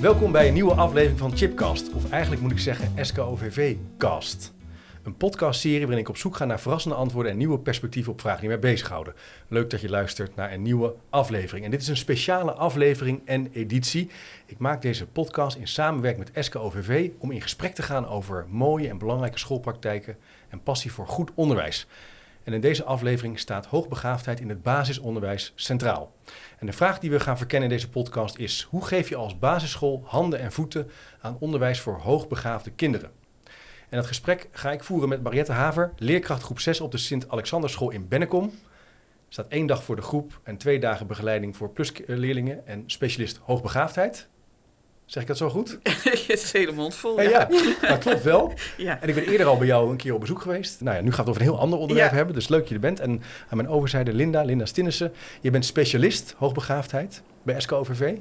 Welkom bij een nieuwe aflevering van Chipcast, of eigenlijk moet ik zeggen SKOVV-cast. Een podcastserie waarin ik op zoek ga naar verrassende antwoorden en nieuwe perspectieven op vragen die mij bezighouden. Leuk dat je luistert naar een nieuwe aflevering. En dit is een speciale aflevering en editie. Ik maak deze podcast in samenwerking met SKOVV om in gesprek te gaan over mooie en belangrijke schoolpraktijken en passie voor goed onderwijs. En in deze aflevering staat hoogbegaafdheid in het basisonderwijs centraal. En de vraag die we gaan verkennen in deze podcast is: hoe geef je als basisschool handen en voeten aan onderwijs voor hoogbegaafde kinderen? En dat gesprek ga ik voeren met Mariette Haver, leerkracht groep 6 op de Sint-Alexanderschool in Bennekom. Er staat één dag voor de groep en twee dagen begeleiding voor plusleerlingen en specialist hoogbegaafdheid. Zeg ik dat zo goed? het is hele mond vol. Ja, ja. dat klopt wel. Ja. En ik ben eerder al bij jou een keer op bezoek geweest. Nou ja, nu gaat het over een heel ander onderwerp Ja. hebben, dus leuk dat je er bent. En aan mijn overzijde Linda, Linda Stinnissen. Je bent specialist hoogbegaafdheid bij SKOVV.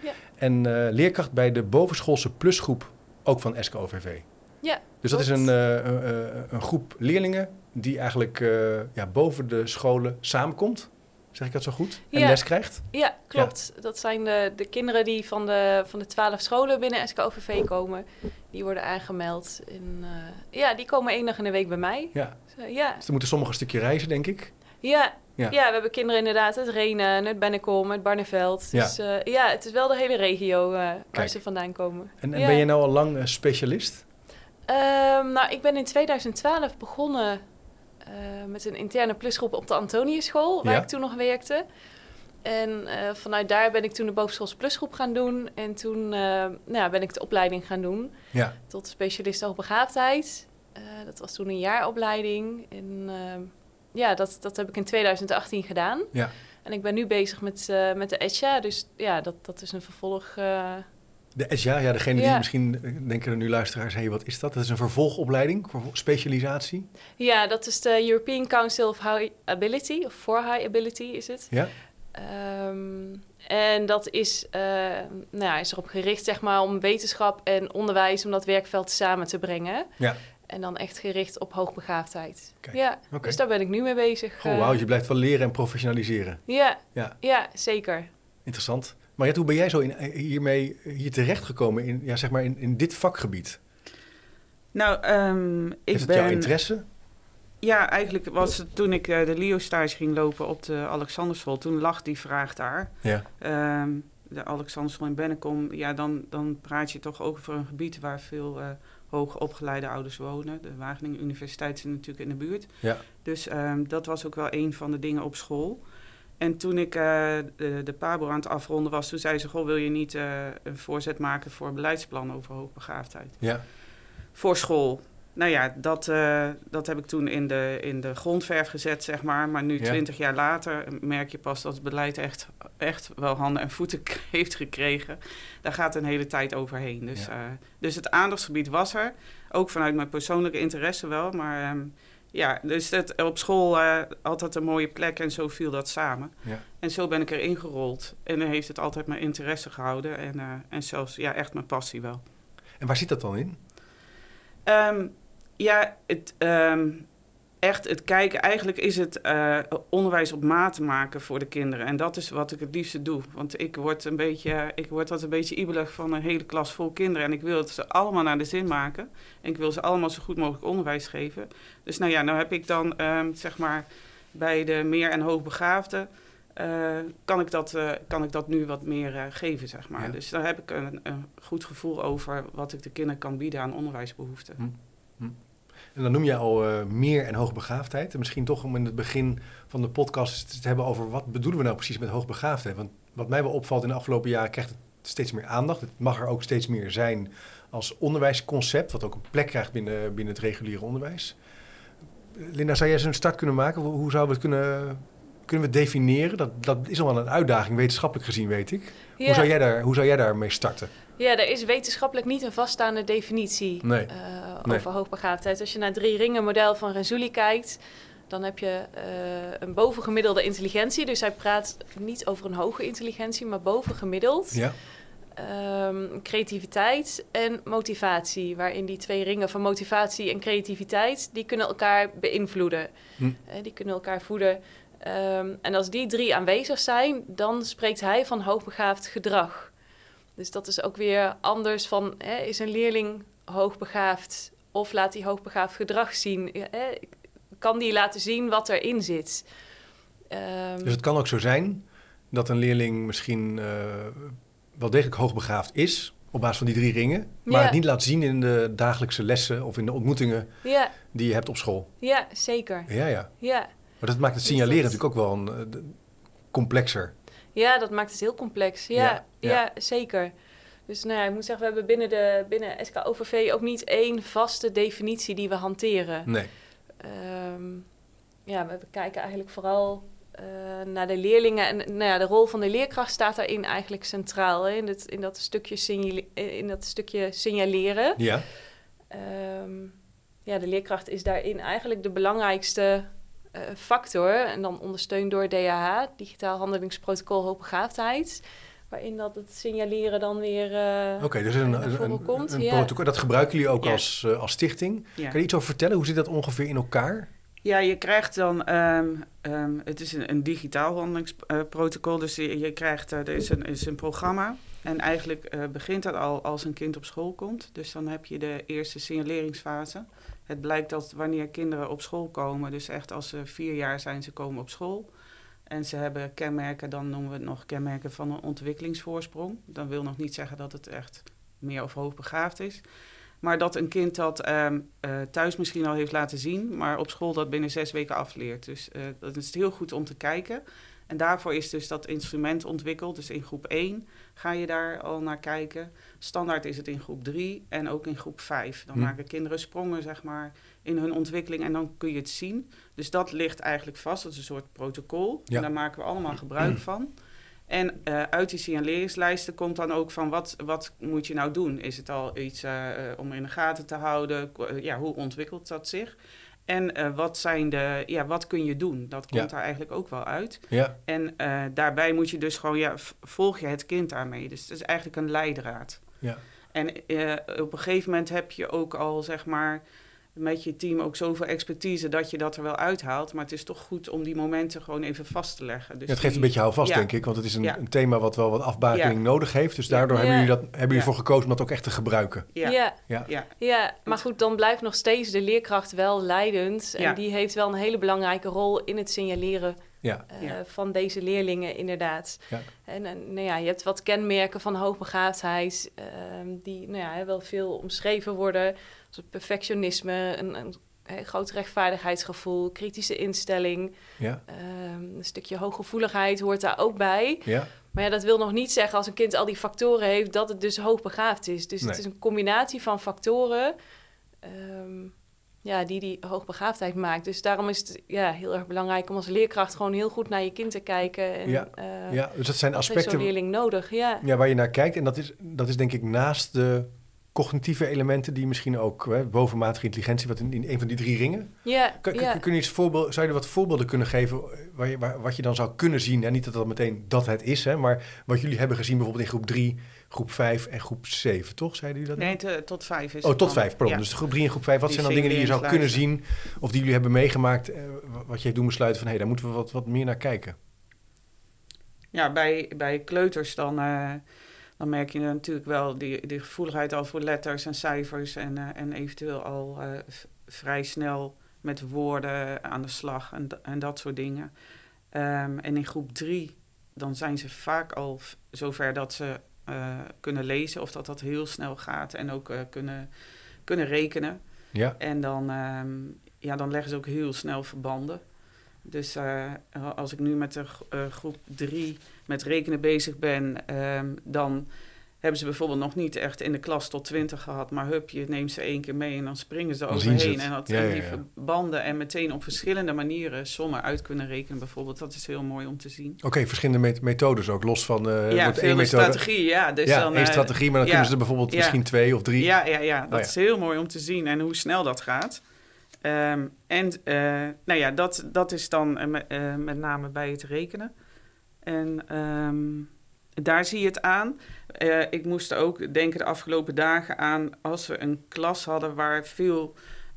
Ja. En eh, leerkracht bij de bovenschoolse plusgroep, ook van SKOVV. Ja, Dus dat is een, eh, eh, een groep leerlingen die eigenlijk eh, ja, boven de scholen samenkomt. Zeg ik dat zo goed? En Ja. les krijgt. Ja, klopt. Dat zijn de, de kinderen die van de, van de twaalf scholen binnen SKOVV komen. Die worden aangemeld. En, eh, ja, die komen één dag in de week bij mij. Ja. Dus, ja. Dus dan moeten sommigen een stukje reizen, denk ik. Ja. Ja. Ja. we hebben kinderen inderdaad uit Renen, uit Bennekom, uit Barneveld. Ja. Dus eh, ja, het is wel de hele regio eh, waar ze vandaan komen. En, en Ja. ben je nou al lang specialist? Ehm, nou, ik ben in 2012 begonnen met een interne plusgroep op de Antoniusschool, waar Ja. ik toen nog werkte. En eh, vanuit daar ben ik toen de bovenschoolse plusgroep gaan doen. En toen eh, nou ja, ben ik de opleiding gaan doen Ja. tot specialist hoogbegaafdheid. Eh dat was toen een jaaropleiding. En eh, ja, dat, dat heb ik in 2018 gedaan. Ja. En ik ben nu bezig met, eh, met de ESHA. Dus ja, dat, dat is een vervolg. eh, De SJA, ja, degene die misschien denken er nu luisteraars, hé, hey, wat is dat? Dat is een vervolgopleiding, vervol- specialisatie. Ja, dat is de European Council of High Ability, of for High Ability is het. Ja. Ehm, en dat is, eh, nou ja, is erop gericht zeg maar, om wetenschap en onderwijs, om dat werkveld samen te brengen. Ja. En dan echt gericht op hoogbegaafdheid. Kijk, Ja, oké. dus daar ben ik nu mee bezig. Goh, eh. wauw, je blijft wel leren en professionaliseren. ja, Ja, ja, zeker. interessant. Mariette, hoe ben jij zo in, eh, hiermee hier terechtgekomen in, ja, zeg maar in, in dit vakgebied? Nou, ehm, ik Heeft het ben... jouw interesse? Ja, eigenlijk was het toen ik eh, de Leo-stage ging lopen op de Alexanderschool. Toen lag die vraag daar. Ja. Ehm, de Alexanderschool in Bennekom. Ja, dan, dan praat je toch ook over een gebied waar veel eh hoogopgeleide ouders wonen. De Wageningen Universiteit zit natuurlijk in de buurt. Ja. Dus ehm, dat was ook wel een van de dingen op school. En toen ik eh, de, de PABO aan het afronden was, toen zei ze... Goh, wil je niet eh, een voorzet maken voor een beleidsplan over hoogbegaafdheid? Ja. voor school. Nou ja, dat, eh, dat heb ik toen in de, in de grondverf gezet, zeg maar. Maar nu, Ja. twintig jaar later, merk je pas dat het beleid echt, echt wel handen en voeten heeft gekregen. Daar gaat een hele tijd overheen. Dus, Ja. dus het aandachtsgebied was er. Ook vanuit mijn persoonlijke interesse wel. Maar ehm, ja, dus het, op school eh, altijd een mooie plek en zo viel dat samen. Ja. En zo ben ik erin gerold. En dan heeft het altijd mijn interesse gehouden. En, eh, en zelfs ja, echt mijn passie wel. En waar zit dat dan in? Ehm, ja, het, ehm, echt het kijken. Eigenlijk is het eh, onderwijs op maat maken voor de kinderen. En dat is wat ik het liefste doe. Want ik word, een beetje, ik word wat een beetje ibelig van een hele klas vol kinderen. En ik wil het ze allemaal naar de zin maken. En ik wil ze allemaal zo goed mogelijk onderwijs geven. Dus nou ja, nou heb ik dan ehm, zeg maar bij de meer- en hoogbegaafden... eh, kan, ik dat, eh, kan ik dat nu wat meer geven, zeg maar. Ja. Dus daar heb ik een, een goed gevoel over wat ik de kinderen kan bieden aan onderwijsbehoeften. En dan noem je al eh, meer en hoogbegaafdheid. En misschien toch om in het begin van de podcast te hebben over wat bedoelen we nou precies met hoogbegaafdheid. Want wat mij wel opvalt in de afgelopen jaren krijgt het steeds meer aandacht. Het mag er ook steeds meer zijn als onderwijsconcept, wat ook een plek krijgt binnen, binnen het reguliere onderwijs. Linda, zou jij eens een start kunnen maken? Hoe hoe zouden we het kunnen, kunnen we het definiëren? Dat, dat is al wel een uitdaging, wetenschappelijk gezien, weet ik. Hoe, zou jij daar, hoe zou jij daarmee starten? Ja, er is wetenschappelijk niet een vaststaande definitie Nee. eh, Nee. over hoogbegaafdheid. Als je naar drie ringen model van Renzulli kijkt, dan heb je eh, een bovengemiddelde intelligentie. Dus hij praat niet over een hoge intelligentie, maar bovengemiddeld. Ja, Ehm, creativiteit en motivatie, waarin die twee ringen van motivatie en creativiteit, die kunnen elkaar beïnvloeden. Hm. Eh, die kunnen elkaar voeden. Ehm, en als die drie aanwezig zijn, dan spreekt hij van hoogbegaafd gedrag. Dus dat is ook weer anders van, hè, is een leerling hoogbegaafd of laat hij hoogbegaafd gedrag zien? Hè? Kan die laten zien wat erin zit? Um, dus het kan ook zo zijn dat een leerling misschien uh, wel degelijk hoogbegaafd is, op basis van die drie ringen, maar het niet laat zien in de dagelijkse lessen of in de ontmoetingen ja. die je hebt op school. Ja, zeker. Ja, ja. ja. Maar dat maakt het signaleren natuurlijk ook wel een, uh, complexer. Ja, dat maakt het heel complex. Ja, ja. zeker. Dus nou ja, ik moet zeggen, we hebben binnen, de, binnen SK-OVV ook niet één vaste definitie die we hanteren. Nee. Um, ja, we kijken eigenlijk vooral uh, naar de leerlingen. En nou ja, de rol van de leerkracht staat daarin eigenlijk centraal. Hè, in, het, in, dat stukje signale, in dat stukje signaleren. Ja. Um, ja, de leerkracht is daarin eigenlijk de belangrijkste uh, factor. En dan ondersteund door DHH, Digitaal Handelingsprotocol Hoogbegaafdheid. Waarin dat het signaleren dan weer uh, Oké, okay, dus een, een, een, komt. een ja. protocol. Dat gebruiken jullie ook ja. als, uh, als stichting. Ja. Kan je iets over vertellen? Hoe zit dat ongeveer in elkaar? Ja, je krijgt dan, um, um, het is een, een digitaal handelingsprotocol, dus je, je krijgt, uh, er is een, is een programma. En eigenlijk uh, begint dat al als een kind op school komt. Dus dan heb je de eerste signaleringsfase. Het blijkt dat wanneer kinderen op school komen, dus echt als ze vier jaar zijn, ze komen op school. En ze hebben kenmerken, dan noemen we het nog kenmerken van een ontwikkelingsvoorsprong. Dan wil nog niet zeggen dat het echt meer of hoogbegaafd is. Maar dat een kind dat um, uh, thuis misschien al heeft laten zien, maar op school dat binnen zes weken afleert. Dus uh, dat is heel goed om te kijken. En daarvoor is dus dat instrument ontwikkeld. Dus in groep 1 ga je daar al naar kijken. Standaard is het in groep 3 en ook in groep 5. Dan hm. maken kinderen sprongen, zeg maar, in hun ontwikkeling en dan kun je het zien. Dus dat ligt eigenlijk vast. Dat is een soort protocol. Ja. En daar maken we allemaal gebruik van. En uh, uit die signaleringslijsten komt dan ook van wat, wat moet je nou doen? Is het al iets uh, om in de gaten te houden? ja, hoe ontwikkelt dat zich? En uh, wat, zijn de, ja, wat kun je doen? Dat komt ja. daar eigenlijk ook wel uit. Ja. En daarbij moet je dus gewoon, ja, volg je het kind daarmee. Dus het is eigenlijk een leidraad. Ja. En op een gegeven moment heb je ook al, zeg maar met je team ook zoveel expertise dat je dat er wel uithaalt. Maar het is toch goed om die momenten gewoon even vast te leggen. Dus ja, het geeft een beetje houvast, ja. denk ik. Want het is een, ja. een, thema wat wel wat afbakening nodig heeft. Dus daardoor hebben jullie, dat, hebben jullie voor gekozen om dat ook echt te gebruiken. Ja, ja. Ja. maar goed, dan blijft nog steeds de leerkracht wel leidend. En die heeft wel een hele belangrijke rol in het signaleren ja. Uh, van deze leerlingen, inderdaad. Ja. En, en nou ja, je hebt wat kenmerken van hoogbegaafdheid, uh, die nou ja, wel veel omschreven worden. Zoals perfectionisme, een, een, een groot rechtvaardigheidsgevoel, kritische instelling. Ja. Um, een stukje hooggevoeligheid hoort daar ook bij. Ja. Maar ja, dat wil nog niet zeggen als een kind al die factoren heeft, dat het dus hoogbegaafd is. Dus nee. het is een combinatie van factoren. Um, ja, die die hoogbegaafdheid maakt. Dus daarom is het ja, heel erg belangrijk om als leerkracht gewoon heel goed naar je kind te kijken. En, ja, uh, ja dus dat zijn aspecten. leerling nodig, ja. Ja, waar je naar kijkt. En dat is, dat is denk ik naast de cognitieve elementen die misschien ook hè, bovenmatige intelligentie, wat in, in een van die drie ringen. Ja, kun, ja. kun je iets voorbeeld, zou je er wat voorbeelden kunnen geven waar je, waar, wat je dan zou kunnen zien? En niet dat dat meteen dat het is, hè, maar wat jullie hebben gezien bijvoorbeeld in groep 3, groep 5 en groep 7, toch? Zeiden jullie dat? Nee, te, tot 5 is Oh, tot 5, pardon. Ja. Dus groep 3 en groep 5, wat die zijn dan dingen die je zou kunnen zien of die jullie hebben meegemaakt, eh, wat je heeft doen besluiten van hé, hey, daar moeten we wat, wat meer naar kijken? Ja, bij, bij kleuters dan... Uh, dan merk je natuurlijk wel die, die gevoeligheid al voor letters en cijfers en, uh, en eventueel al uh, vrij snel met woorden aan de slag en, en dat soort dingen. Um, en in groep drie, dan zijn ze vaak al zover dat ze uh, kunnen lezen of dat dat heel snel gaat en ook kunnen, kunnen rekenen. Ja. En dan, um, ja, dan leggen ze ook heel snel verbanden. Dus als ik nu met de groep 3 met rekenen bezig ben, um, dan hebben ze bijvoorbeeld nog niet echt in de klas tot 20 gehad, maar hup, je neemt ze één keer mee en dan springen ze dan overheen. En dat ja, ja. verbanden en meteen op verschillende manieren sommen uit kunnen rekenen bijvoorbeeld. Dat is heel mooi om te zien. Oké, okay, verschillende methodes ook, los van uh, ja, één strategie, ja. Dus ja, dan, één strategie, maar dan kunnen ze er bijvoorbeeld misschien twee of drie. Ja, ja, ja. dat oh, is heel mooi om te zien en hoe snel dat gaat. Um, en uh, nou ja, dat, dat is dan met, met name bij het rekenen. En um, daar zie je het aan. ik moest ook denken de afgelopen dagen aan als we een klas hadden waar veel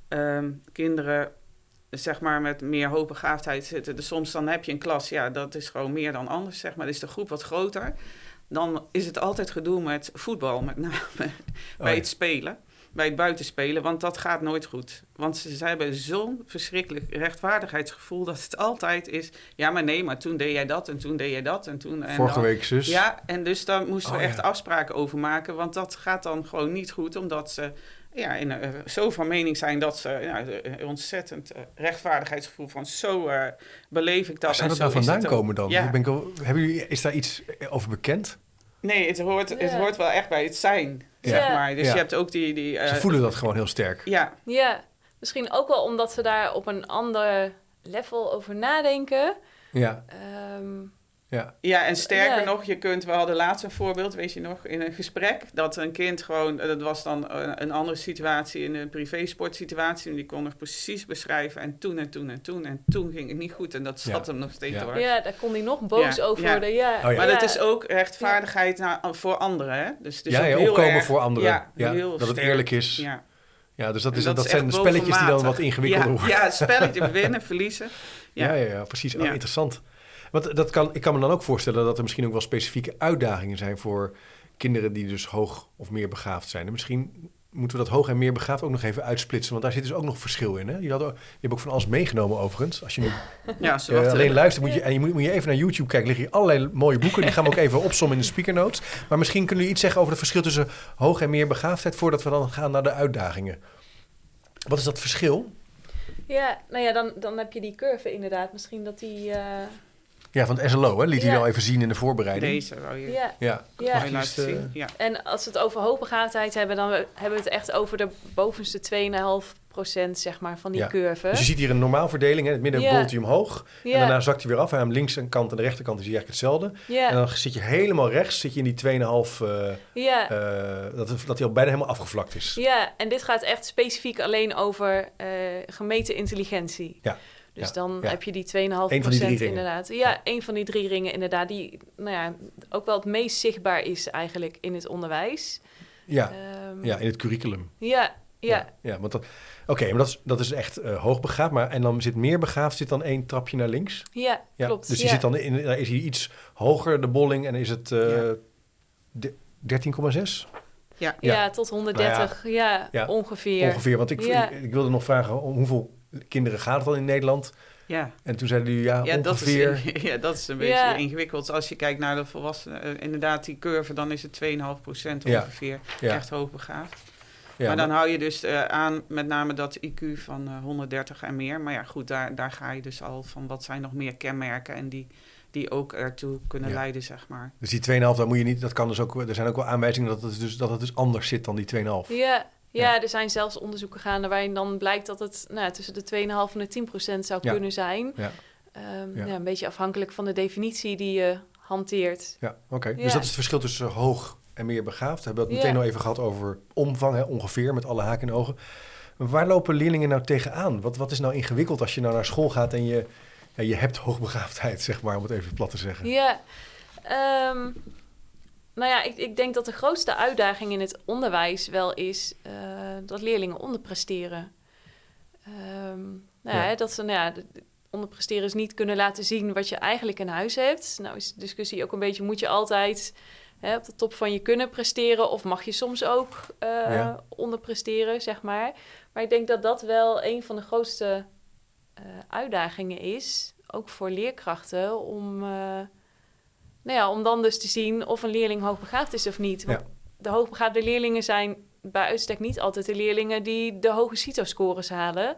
um, kinderen zeg maar met meer hoogbegaafdheid zitten. Dus soms dan heb je een klas, ja, dat is gewoon meer dan anders, zeg maar. is de groep wat groter. Dan is het altijd gedoe met voetbal, met name bij ja. het spelen bij het buitenspelen, want dat gaat nooit goed. Want ze, ze hebben zo'n verschrikkelijk rechtvaardigheidsgevoel dat het altijd is... ja, maar nee, maar toen deed jij dat en toen deed jij dat en toen... En Vorige dan, week zus. Ja, en dus daar moesten we Oh, echt ja. afspraken over maken... want dat gaat dan gewoon niet goed, omdat ze ja, in, eh, zo van mening zijn... dat ze eh, ontzettend eh, rechtvaardigheidsgevoel van zo beleef ik dat. Waar zou dat nou vandaan komen dan? Ja. Ben ik wel- hebben jullie, is daar iets over bekend? Nee, het hoort, het hoort wel echt bij het zijn, Ja. zeg maar. Dus je hebt ook die... die eh, Ze voelen dat gewoon heel sterk. Ja, Ja, misschien ook wel omdat ze daar op een ander level over nadenken. Ja, Ehm, ja. Ja, en sterker Ja. nog, je kunt, we hadden laatst een voorbeeld, weet je nog, in een gesprek, dat een kind gewoon, eh, dat was dan een, een andere situatie, in een privé-sportsituatie, en die kon nog precies beschrijven, en toen en toen en toen, en toen ging het niet goed, en dat zat Ja. hem nog steeds Ja. door. ja, daar kon hij nog boos Ja, over ja. worden. Ja. Oh ja. Maar dat is ook rechtvaardigheid naar, voor anderen, hè? Dus het is ja, ook ja, heel opkomen erg- voor anderen. Ja, Ja, heel dat het eerlijk is. Ja, Ja. dus dat, En is, dat, is zijn spelletjes die dan wat ingewikkelder ja, worden. Ja, spelletje winnen, verliezen. Ja, Ja. ja, ja, precies. Oh, interessant. Want dat kan, ik kan me dan ook voorstellen dat er misschien ook wel specifieke uitdagingen zijn voor kinderen die dus hoog of meer begaafd zijn. En misschien moeten we dat hoog en meer begaafd ook nog even uitsplitsen, want daar zit dus ook nog verschil in. Hè? Je, had ook, je hebt ook van alles meegenomen overigens. Als je nu Ja, ze wachten alleen er- luistert moet je, en je moet, moet je even naar YouTube kijken, liggen hier allerlei mooie boeken. Die gaan we ook even opzommen in de speaker notes. Maar misschien kunnen jullie iets zeggen over het verschil tussen hoog en meer begaafdheid voordat we dan gaan naar de uitdagingen. Wat is dat verschil? Ja, nou ja, dan, dan heb je die curve inderdaad. Misschien dat die... eh, Ja, van het SLO, hè? liet hij al even zien in de voorbereiding. Deze wou je, ja. Ja, Ja. eens, zien. Ja. En als we het over hoogbegaafdheid hebben, dan hebben we het echt over de bovenste 2,5% zeg maar, van die Ja. curve. Dus je ziet hier een normaal verdeling. Hè? In het midden Ja. bolt hij omhoog. ja, En daarna zakt hij weer af. En aan de linkse kant en de rechterkant is hij eigenlijk hetzelfde. ja, En dan zit je helemaal rechts, zit je in die 2,5, eh ja. eh, dat, dat hij al bijna helemaal afgevlakt is. Ja, en dit gaat echt specifiek alleen over eh, gemeten intelligentie. Ja, Dus ja, dan ja. heb je die 2,5 Eén van die drie ringen. inderdaad. Ja, Ja. een van die drie ringen inderdaad. Die nou ja, ook wel het meest zichtbaar is eigenlijk in het onderwijs. Ja, Ehm, ja in het curriculum. ja, ja, ja want dat, Oké, maar dat is, dat is echt eh, hoogbegaafd. Maar, en dan zit meer begaafd, zit dan één trapje naar links. ja, Ja, klopt. Dus die ja. zit dan in, daar is hij iets hoger, de bolling. En is het eh, Ja. de- 13,6 Ja. ja. ja. tot 130, ja, Ja, ongeveer. ongeveer. Want ik, Ja. ik, ik wilde nog vragen, om hoeveel kinderen gaat het dan in Nederland? Ja. En toen zeiden jullie, ja, Ja, dat ongeveer... is, ja, dat is een Ja. beetje ingewikkeld. Als je kijkt naar de volwassenen, eh, inderdaad, die curve, dan is het 2,5% Ja. ongeveer Ja, echt hoogbegaafd. ja, maar dan hou je dus eh, aan met name dat IQ van eh, 130 en meer. Maar ja, goed, daar, daar ga je dus al van wat zijn nog meer kenmerken en die, die ook ertoe kunnen Ja. leiden, zeg maar. Dus die 2,5, dan moet je niet, dat kan dus ook, er zijn ook wel aanwijzingen dat het dus, dat het dus anders zit dan die 2,5. Ja, ja, Ja. er zijn zelfs onderzoeken gaande waarin dan blijkt dat het nou, tussen de 2,5 en de 10 procent zou Ja. kunnen zijn. Ja. Ehm, Ja. ja, een beetje afhankelijk van de definitie die je hanteert. Ja, oké. Dus dat is het verschil tussen hoog en meer begaafd. We hebben het meteen al even gehad over omvang, hè, ongeveer, met alle haken en ogen. Maar waar lopen leerlingen nou tegenaan? Wat, wat is nou ingewikkeld als je nou naar school gaat en je, ja, je hebt hoogbegaafdheid, zeg maar, om het even plat te zeggen? Ja, ehm, nou ja, ik, ik denk dat de grootste uitdaging in het onderwijs wel is eh, dat leerlingen onderpresteren. Ehm, nou ja, Ja. dat ze nou ja, is niet kunnen laten zien wat je eigenlijk in huis hebt. Nou is de discussie ook een beetje, moet je altijd hè, op de top van je kunnen presteren of mag je soms ook eh, Ja. onderpresteren, zeg maar. Maar ik denk dat dat wel een van de grootste eh, uitdagingen is, ook voor leerkrachten, om, nou ja, om dan dus te zien of een leerling hoogbegaafd is of niet. Want Ja. de hoogbegaafde leerlingen zijn bij uitstek niet altijd de leerlingen die de hoge CITO-scores halen.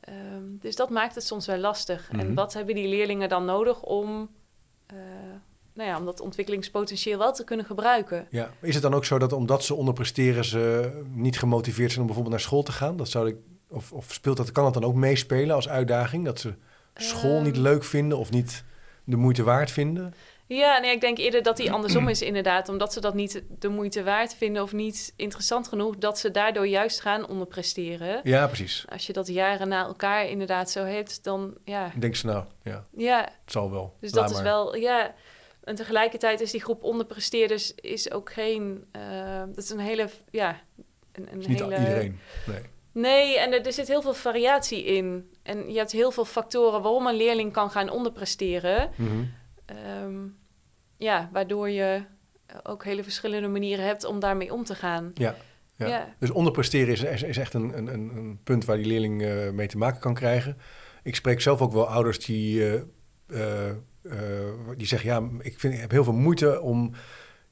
Ehm, dus dat maakt het soms wel lastig. Mhm. En wat hebben die leerlingen dan nodig om, eh, nou ja, om dat ontwikkelingspotentieel wel te kunnen gebruiken? Ja. Is het dan ook zo dat omdat ze onderpresteren, ze niet gemotiveerd zijn om bijvoorbeeld naar school te gaan? Dat zou ik, of, of speelt dat, kan dat dan ook meespelen als uitdaging? Dat ze school niet Ehm. leuk vinden of niet de moeite waard vinden? Ja, nee, ik denk eerder dat die andersom is inderdaad. Omdat ze dat niet de moeite waard vinden of niet interessant genoeg... dat ze daardoor juist gaan onderpresteren. Ja, precies. Als je dat jaren na elkaar inderdaad zo hebt, dan ja... Denk ze nou, ja, Ja, het zal wel. dus Laat dat is wel... Ja, en tegelijkertijd is die groep onderpresteerders is ook geen... eh, dat is een hele... Ja, een, een niet hele... iedereen. Nee. Nee, en er, er, zit heel veel variatie in. En je hebt heel veel factoren waarom een leerling kan gaan onderpresteren. Mm ja, waardoor je ook hele verschillende manieren hebt om daarmee om te gaan. Ja. Ja. Dus onderpresteren is, is echt een, een, een punt waar die leerling uh, mee te maken kan krijgen. Ik spreek zelf ook wel ouders die, uh, uh, die zeggen: Ja, ik, vind, ik heb heel veel moeite om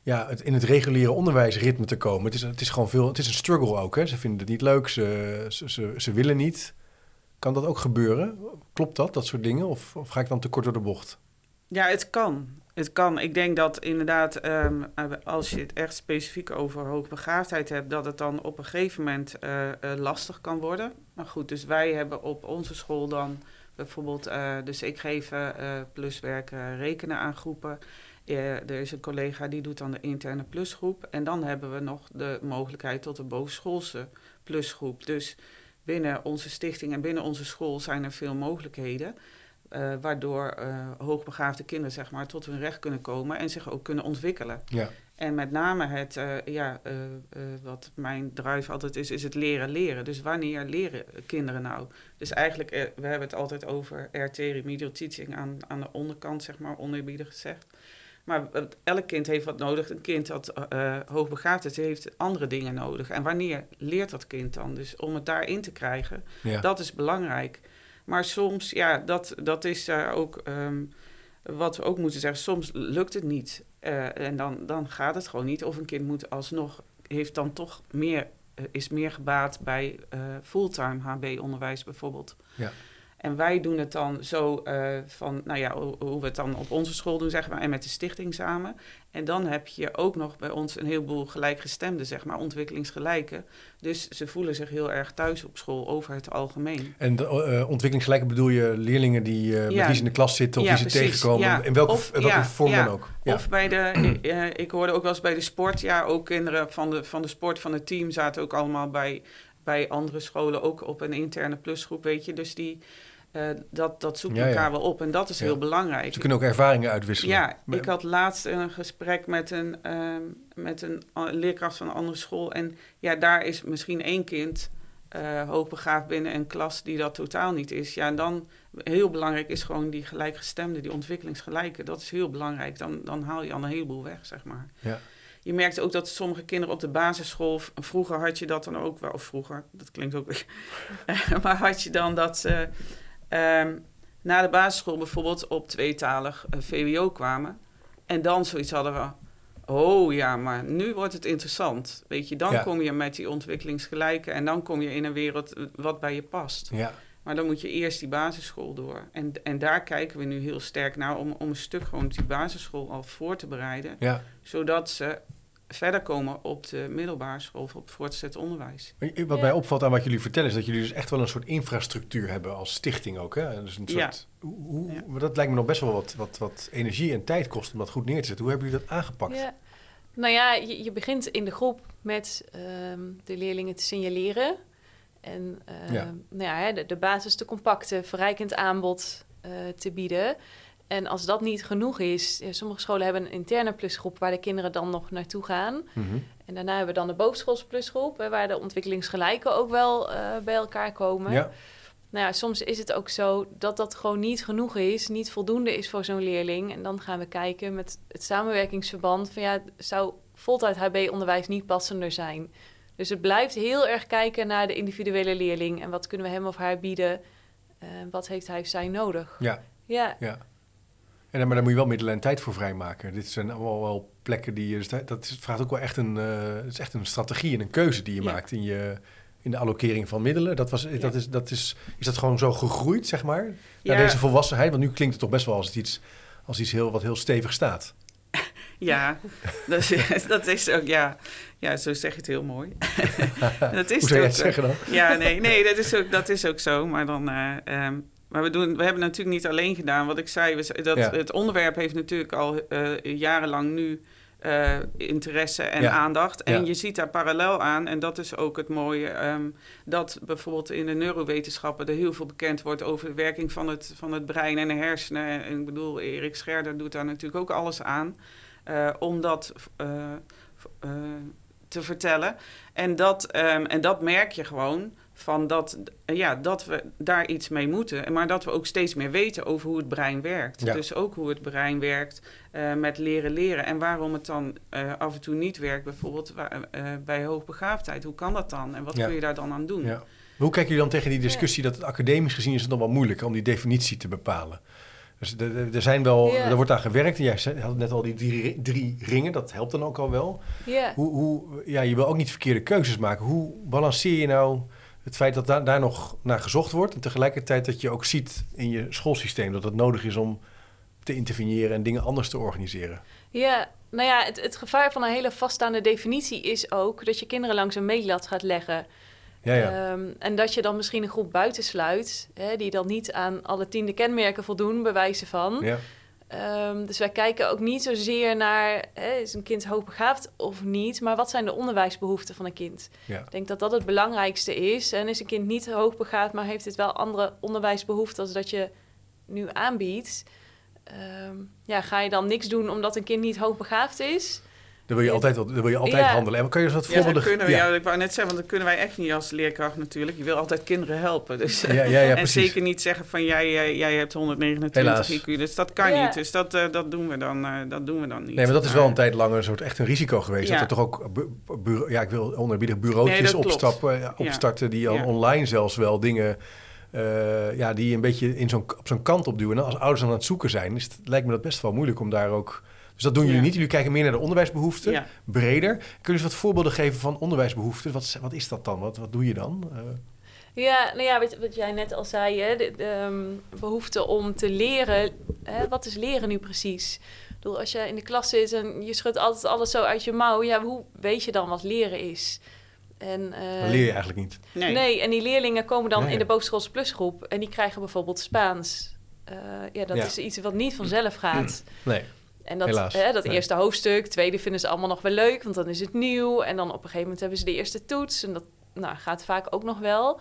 ja, het, in het reguliere onderwijsritme te komen. Het is, het is gewoon veel, het is een struggle ook. Hè? Ze vinden het niet leuk, ze, ze, ze, ze willen niet. Kan dat ook gebeuren? Klopt dat, dat soort dingen? Of, of ga ik dan te kort door de bocht? Ja, het kan. Het kan. Ik denk dat inderdaad, ehm, als je het echt specifiek over hoogbegaafdheid hebt, dat het dan op een gegeven moment uh, lastig kan worden. Maar goed, dus wij hebben op onze school dan bijvoorbeeld, uh, dus ik geef pluswerk rekenen aan groepen. er is een collega die doet dan de interne plusgroep. En dan hebben we nog de mogelijkheid tot een bovenschoolse plusgroep. Dus binnen onze stichting en binnen onze school zijn er veel mogelijkheden. Uh, waardoor uh, hoogbegaafde kinderen zeg maar, tot hun recht kunnen komen en zich ook kunnen ontwikkelen. Ja. En met name het, uh, ja, wat mijn drive altijd is, is het leren leren. Dus wanneer leren kinderen nou? Dus eigenlijk, we hebben het altijd over RT, remedial teaching, aan, aan de onderkant, zeg maar, oneerbiedig gezegd. Maar elk kind heeft wat nodig. Een kind dat hoogbegaafd is, heeft andere dingen nodig. En wanneer leert dat kind dan? Dus om het daarin te krijgen, ja. dat is belangrijk. Maar soms, ja, dat, dat is uh, ook um, wat we ook moeten zeggen. Soms lukt het niet. Uh, en dan, dan gaat het gewoon niet. Of een kind moet alsnog, heeft dan toch meer, uh, is meer gebaat bij fulltime HB-onderwijs bijvoorbeeld. Ja. En wij doen het dan zo uh, van, nou ja, hoe we het dan op onze school doen, zeg maar, en met de stichting samen. En dan heb je ook nog bij ons een heleboel gelijkgestemden, zeg maar, ontwikkelingsgelijken. Dus ze voelen zich heel erg thuis op school over het algemeen. En de, uh, ontwikkelingsgelijken bedoel je leerlingen die uh, ja. met wie in de klas zitten of ja, die ze tegenkomen? Ja. In welke, of, welke vorm dan ook? Of bij de, ik hoorde ook wel eens bij de sport, ja, ook kinderen van de, van de sport, van het team zaten ook allemaal bij, bij andere scholen, ook op een interne plusgroep, weet je. Dus die uh, dat, dat zoekt elkaar wel op en dat is heel belangrijk. Ze kunnen ook ervaringen uitwisselen. Ja, ik had laatst een gesprek met een, uh, met een leerkracht van een andere school. En ja, daar is misschien één kind uh, hoogbegaafd binnen een klas die dat totaal niet is. Ja, en dan heel belangrijk is gewoon die gelijkgestemde, die ontwikkelingsgelijke. Dat is heel belangrijk. Dan, dan haal je al een heleboel weg, zeg maar. Ja. Je merkt ook dat sommige kinderen op de basisschool, vroeger had je dat dan ook wel, of vroeger, dat klinkt ook, maar had je dan dat ze um, na de basisschool bijvoorbeeld op tweetalig uh, VWO kwamen. En dan zoiets hadden we. Oh ja, maar nu wordt het interessant. Weet je, dan kom je met die ontwikkelingsgelijke en dan kom je in een wereld wat bij je past. Ja. Maar dan moet je eerst die basisschool door. En, en daar kijken we nu heel sterk naar om, om een stuk gewoon die basisschool al voor te bereiden. Ja. Zodat ze verder komen op de middelbare school of op voortgezet onderwijs. Wat mij opvalt aan wat jullie vertellen is dat jullie dus echt wel een soort infrastructuur hebben als stichting ook. Hè? Dus een soort, ja. hoe, ja. Dat lijkt me nog best wel wat, wat, wat energie en tijd kost om dat goed neer te zetten. Hoe hebben jullie dat aangepakt? Ja. Nou ja, je, je, begint in de groep met um, de leerlingen te signaleren. En uh, ja. Nou ja, de, de basis te compacte, verrijkend aanbod uh, te bieden. En als dat niet genoeg is, sommige scholen hebben een interne plusgroep waar de kinderen dan nog naartoe gaan. Mhm. En daarna hebben we dan de bovenschoolse plusgroep, waar de ontwikkelingsgelijken ook wel uh, bij elkaar komen. Ja. Nou ja, soms is het ook zo dat dat gewoon niet genoeg is, niet voldoende is voor zo'n leerling. En dan gaan we kijken met het samenwerkingsverband van ja, zou voltijd HB-onderwijs niet passender zijn? Dus het blijft heel erg kijken naar de individuele leerling en wat kunnen we hem of haar bieden. Uh, wat heeft hij of zij nodig? Ja. Ja. ja. En, maar daar moet je wel middelen en tijd voor vrijmaken. Dit zijn allemaal wel plekken die je. Dus dat vraagt ook wel echt een, uh, is echt een strategie en een keuze die je maakt in, je, in de allokering van middelen. Dat was, dat is, dat is, is dat gewoon zo gegroeid, zeg maar? Naar deze volwassenheid? Want nu klinkt het toch best wel als iets, als iets heel, wat heel stevig staat. Ja, dat is, dat is ook, ja. Ja, zo zeg je het heel mooi. dat is Hoe zou je het zeggen dan? Ja, nee, nee dat, is ook, dat is ook zo. Maar dan, uh, um, maar we, doen, we hebben natuurlijk niet alleen gedaan. Wat ik zei, we, dat, het onderwerp heeft natuurlijk al uh, jarenlang nu uh, interesse en ja. aandacht. En ja. je ziet daar parallel aan, en dat is ook het mooie, um, dat bijvoorbeeld in de neurowetenschappen er heel veel bekend wordt over de werking van het, van het brein en de hersenen. En ik bedoel, Erik Scherder doet daar natuurlijk ook alles aan uh, om dat te vertellen. En dat, um, en dat merk je gewoon van dat, ja, dat we daar iets mee moeten. Maar dat we ook steeds meer weten over hoe het brein werkt. Dus ook hoe het brein werkt uh, met leren leren. En waarom het dan uh, af en toe niet werkt, bijvoorbeeld uh, bij hoogbegaafdheid. Hoe kan dat dan? En wat kun je daar dan aan doen? Ja. Hoe kijken jullie dan tegen die discussie dat het academisch gezien is het nog wel moeilijk om die definitie te bepalen? Dus er zijn wel, er wordt aan gewerkt. Jij had net al die drie, drie, ringen, dat helpt dan ook al wel. Ja. Hoe, hoe, ja, je wil ook niet verkeerde keuzes maken. Hoe balanceer je nou het feit dat daar, daar nog naar gezocht wordt en tegelijkertijd dat je ook ziet in je schoolsysteem dat het nodig is om te interveneren en dingen anders te organiseren? Ja, nou ja, het, het gevaar van een hele vaststaande definitie is ook dat je kinderen langs een meetlat gaat leggen. Ja, ja. Um, en dat je dan misschien een groep buitensluit, hè, die dan niet aan alle tiende kenmerken voldoen, bewijzen van. Ja. Um, dus wij kijken ook niet zozeer naar, hè, is een kind hoogbegaafd of niet, maar wat zijn de onderwijsbehoeften van een kind? Ja. Ik denk dat dat het belangrijkste is. En is een kind niet hoogbegaafd, maar heeft het wel andere onderwijsbehoeften als dat je nu aanbiedt? Um, ja, ga je dan niks doen omdat een kind niet hoogbegaafd is? Dan wil je altijd, dan wil je altijd Ja. handelen. En kan je eens wat Ja, voorbeelden... dat kunnen we, ja. ja. ik wou net zeggen, want dat kunnen wij echt niet als leerkracht natuurlijk. Je wil altijd kinderen helpen. Dus, Ja, ja, ja, en precies. zeker niet zeggen van jij, jij, jij hebt 129 Helaas. IQ. Dus dat kan Ja. niet. Dus dat, eh, dat, doen we dan, eh, dat doen we dan niet. Nee, maar dat is wel een tijd lang een soort echt een risico geweest. Ja. Dat er toch ook, bu- bu- ja, ik wil onerbiedig bureautjes Nee, dat opstappen, ja, opstarten die al Ja. online zelfs wel dingen, eh, ja, die een beetje in zo'n, op zo'n kant opduwen. En als ouders dan aan het zoeken zijn, is het, lijkt me dat best wel moeilijk om daar ook... Dus dat doen jullie Ja. niet. Jullie kijken meer naar de onderwijsbehoeften, Ja. breder. Kun je eens wat voorbeelden geven van onderwijsbehoeften? Wat, is- wat is dat dan? Wat, wat doe je dan? Eh, Ja, nou ja, wat, wat jij net al zei, hè, de, de, ehm, behoefte om te leren. Hè, wat is leren nu precies? Ik bedoel, als je in de klas zit en je schudt altijd alles zo uit je mouw, ja, hoe weet je dan wat leren is? En, eh, dat leer je eigenlijk niet. Nee. Nee, en die leerlingen komen dan Nee. in de bovenschoolse plusgroep en die krijgen bijvoorbeeld Spaans. Eh, ja, dat Ja. is iets wat niet vanzelf gaat. Nee. En dat, hè, dat nee. eerste hoofdstuk, tweede vinden ze allemaal nog wel leuk, want dan is het nieuw. En dan op een gegeven moment hebben ze de eerste toets. En dat nou, gaat vaak ook nog wel.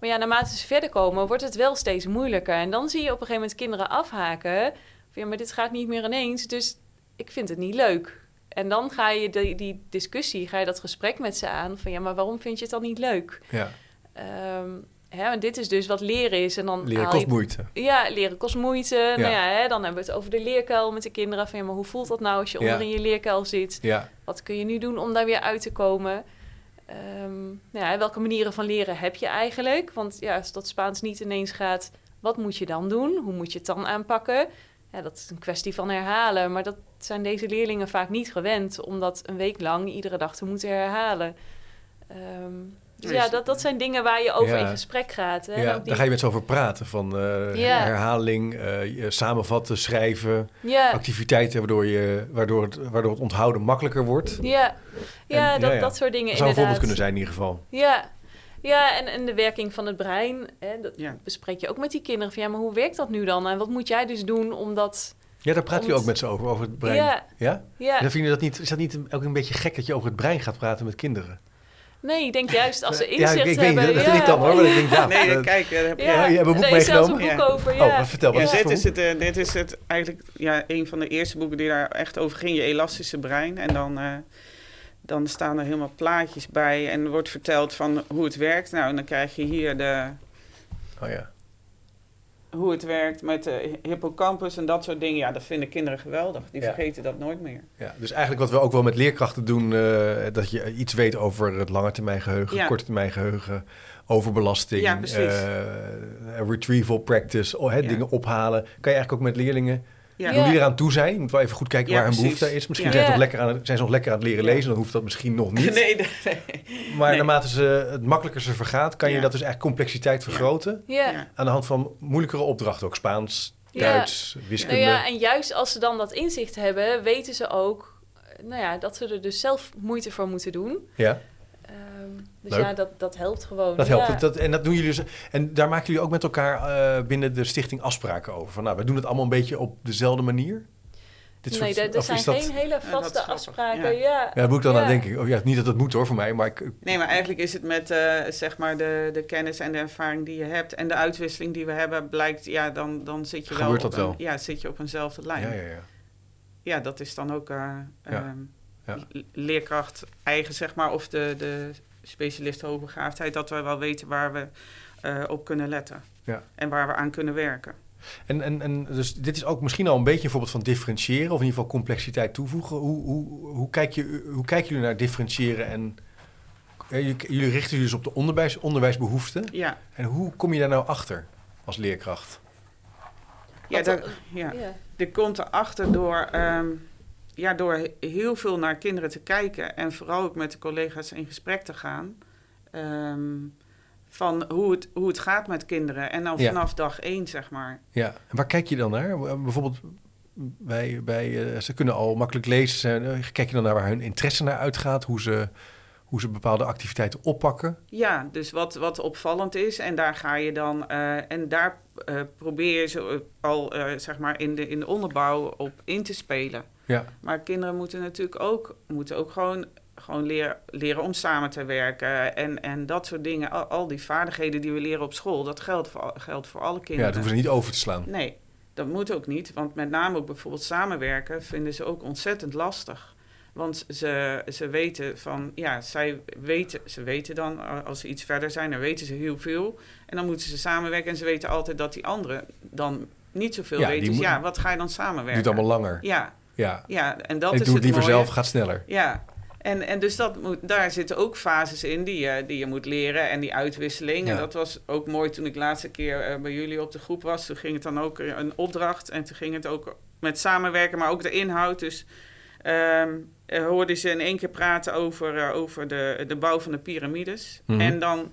Maar ja, naarmate ze verder komen, wordt het wel steeds moeilijker. En dan zie je op een gegeven moment kinderen afhaken. Van, ja, maar dit gaat niet meer ineens, dus ik vind het niet leuk. En dan ga je die, die discussie, ga je dat gesprek met ze aan. Van ja, maar waarom vind je het dan niet leuk? Ja. Ehm, hè, want dit is dus wat leren is. En dan Leren kost je- moeite. ja, leren kost moeite. Nou ja, hè, dan hebben we het over de leerkuil met de kinderen. Van ja, maar hoe voelt dat nou als je Ja. onder in je leerkuil zit? Ja. Wat kun je nu doen om daar weer uit te komen? Ehm, nou ja, welke manieren van leren heb je eigenlijk? Want ja, als dat Spaans niet ineens gaat, wat moet je dan doen? Hoe moet je het dan aanpakken? Ja, dat is een kwestie van herhalen. Maar dat zijn deze leerlingen vaak niet gewend... om dat een week lang iedere dag te moeten herhalen. Ehm, dus ja, dat, dat zijn dingen waar je over Ja. in gesprek gaat. Hè? En Ja, die- daar ga je met z'n over praten. Van eh, Ja. herhaling, eh, je samenvatten, schrijven, ja. activiteiten waardoor, je, waardoor, het, waardoor het onthouden makkelijker wordt. Ja, ja, En- dat, dat soort dingen Dat zou een voorbeeld kunnen zijn in ieder geval. Ja, ja en, en de werking van het brein. Hè, dat Ja. bespreek je ook met die kinderen. Van, ja, maar hoe werkt dat nu dan? En wat moet jij dus doen om dat... Ja, daar Om jullie ook met ze over, over het brein. Ja, Ja? ja. Dan vind je dat niet, is dat niet ook een beetje gek dat je over het brein gaat praten met kinderen? Nee, ik denk juist als ze Ja, inzicht ik, ik weet hebben... niet, dat ja. vind ik dan hoor. Maar ik denk, ja, Nee, eh, kijk, daar heb je... Ja, Ja, je hebt een boek is zelfs meegenomen? een boek Ja. over, Oh, ja. wat vertel, wat Ja, is het dit is het, eh, dit is het eigenlijk ja, een van de eerste boeken die daar echt over ging, je elastische brein. En dan, eh, dan staan er helemaal plaatjes bij en wordt verteld van hoe het werkt. Nou, en dan krijg je hier de, Oh ja. Hoe het werkt met de hippocampus en dat soort dingen. Ja, dat vinden kinderen geweldig. Die Ja. vergeten dat nooit meer. ja. Dus eigenlijk wat we ook wel met leerkrachten doen, eh, dat je iets weet over het lange termijn geheugen, Ja. korte termijn geheugen, overbelasting, Ja, eh, retrieval practice, oh, hè, dingen ophalen. Kan je eigenlijk ook met leerlingen Ja. Hoe die eraan toe zijn. Je moet wel even goed kijken Ja, waar hun behoefte is. Misschien Ja. zijn, ze Ja. nog lekker aan, het- zijn ze nog lekker aan het leren lezen. Dan hoeft dat misschien nog niet. Nee, nee, nee. maar nee. naarmate ze het makkelijker ze vergaat, kan je dat dus eigenlijk complexiteit vergroten. Ja. Ja. Aan de hand van moeilijkere opdrachten. Ook Spaans, Ja. Duits, wiskunde. Nou ja, en juist als ze dan dat inzicht hebben, weten ze ook... eh, Nou ja, dat ze er dus zelf moeite voor moeten doen. Ja, dus Leuk. ja, dat, dat helpt gewoon. dat helpt. Ja. Dat, dat- en dat doen jullie dus. En daar maken jullie ook met elkaar eh, binnen de stichting afspraken over. Van, nou, we doen het allemaal een beetje op dezelfde manier. Dit nee, er, er zijn is dat, geen hele dat vaste afspraken. ja. Ja, Ja, daar moet ik dan Ja. aan denken. Oh, ja, niet dat het moet hoor voor mij, maar ik, Nee, maar eigenlijk is het met eh, zeg maar de, de kennis en de ervaring die je hebt en de uitwisseling die we hebben, blijkt, ja, dan, dan zit je wel. Gebeurt op dat wel? Een, ja, zit je op eenzelfde lijn. ja, Ja, ja, ja. dat is dan ook eh, Ja, ehm, leerkracht eigen, zeg maar, of de, de specialist hoogbegaafdheid, dat we wel weten waar we eh, op kunnen letten. Ja. En waar we aan kunnen werken. En, en, en dus dit is ook misschien al een beetje een voorbeeld van differentiëren, of in ieder geval complexiteit toevoegen. Hoe, hoe, hoe, kijk je, hoe kijken jullie naar differentiëren en jullie richten je dus op de onderwijs, onderwijsbehoeften. Ja. En hoe kom je daar nou achter als leerkracht? Ja, daar, ja. ja. komt erachter door, um, ja, door heel veel naar kinderen te kijken en vooral ook met de collega's in gesprek te gaan. Um, van hoe het, hoe het gaat met kinderen. En dan vanaf dag één, zeg maar. Ja, en waar kijk je dan naar? Bijvoorbeeld bij, bij uh, ze kunnen al makkelijk lezen. Kijk je dan naar waar hun interesse naar uitgaat? Hoe ze hoe ze bepaalde activiteiten oppakken. Ja, dus wat, wat opvallend is. En daar ga je dan. Uh, en daar uh, probeer je ze al uh, zeg maar in de, in de onderbouw op in te spelen. Ja. Maar kinderen moeten natuurlijk ook, moeten ook gewoon, gewoon leren, leren om samen te werken. En, en dat soort dingen. Al, al die vaardigheden die we leren op school, dat geldt voor, geldt voor alle kinderen. Ja, dat hoeven ze niet over te slaan. Nee, dat moet ook niet. Want met name ook bijvoorbeeld samenwerken vinden ze ook ontzettend lastig. Want ze, ze weten van, ja, zij weten, ze weten dan, als ze iets verder zijn, dan weten ze heel veel. En dan moeten ze samenwerken en ze weten altijd dat die anderen dan niet zoveel ja, weten. Dus ja, wat ga je dan samenwerken? Duurt allemaal langer. Ja. Ja, ja en dat is doe het liever mooie. zelf, gaat sneller. Ja, en, en dus dat moet, daar zitten ook fases in die je, die je moet leren en die uitwisseling. Ja. En dat was ook mooi toen ik de laatste keer uh, bij jullie op de groep was. Toen ging het dan ook een opdracht en toen ging het ook met samenwerken, maar ook de inhoud. Dus um, uh, hoorde ze in één keer praten over, uh, over de, de bouw van de piramides. Mhm. En dan,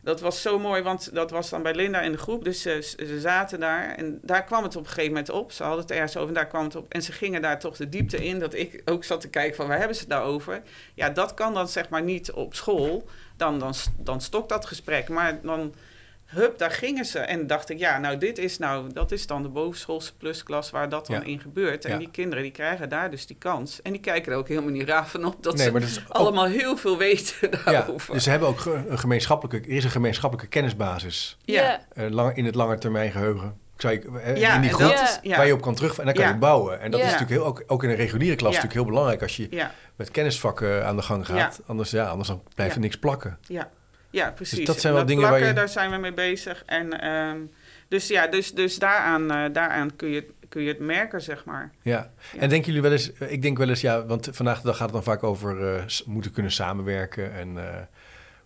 dat was zo mooi, want dat was dan bij Linda in de groep. Dus ze, ze zaten daar en daar kwam het op een gegeven moment op. Ze hadden het ergens over en daar kwam het op. En ze gingen daar toch de diepte in, dat ik ook zat te kijken van waar hebben ze het nou over? Ja, dat kan dan zeg maar niet op school. Dan, dan, dan stokt dat gesprek. Maar dan hup, daar gingen ze. En dacht ik, ja, nou, dit is nou, dat is dan de bovenschoolse plusklas waar dat dan Ja. in gebeurt. En Ja. die kinderen, die krijgen daar dus die kans. En die kijken er ook helemaal niet raar van op dat Nee, ze dat ook- allemaal heel veel weten Ja, daarover. dus ze hebben ook een gemeenschappelijke, er is een gemeenschappelijke kennisbasis ja. eh, lang, in het langetermijngeheugen. Ik zou je, eh, Ja, in die groep is, ja. waar je op kan terug en dan kan Ja. je bouwen. En dat Ja. is natuurlijk heel, ook, ook in een reguliere klas Ja. natuurlijk heel belangrijk als je ja, met kennisvakken aan de gang gaat. Anders, ja, anders dan blijft er niks plakken. ja, ja, precies. Dus dat zijn wel En dingen waar plakken, je- Daar zijn we mee bezig. En ehm, dus ja, dus, dus daaraan, eh, daaraan kun, je, kun je het merken, zeg maar. Ja. Ja. En denken jullie wel eens, ik denk wel eens, ja, want vandaag de dag gaat het dan vaak over eh, moeten kunnen samenwerken. En, eh,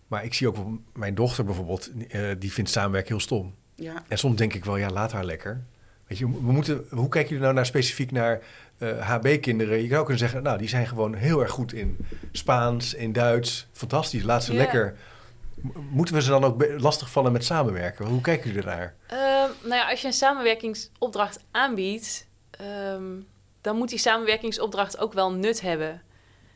maar ik zie ook mijn dochter bijvoorbeeld, die vindt samenwerken heel stom. Ja, En soms denk ik wel, ja, laat haar lekker. Weet je, we moeten, hoe kijken jullie nou naar specifiek naar HB-kinderen? Je zou kunnen zeggen, nou, die zijn gewoon heel erg goed in Spaans, in Duits. Fantastisch, laat ze lekker. Moeten we ze dan ook lastigvallen met samenwerken? Hoe kijken jullie ernaar? Ehm, nou ja, als je een samenwerkingsopdracht aanbiedt, ehm, dan moet die samenwerkingsopdracht ook wel nut hebben.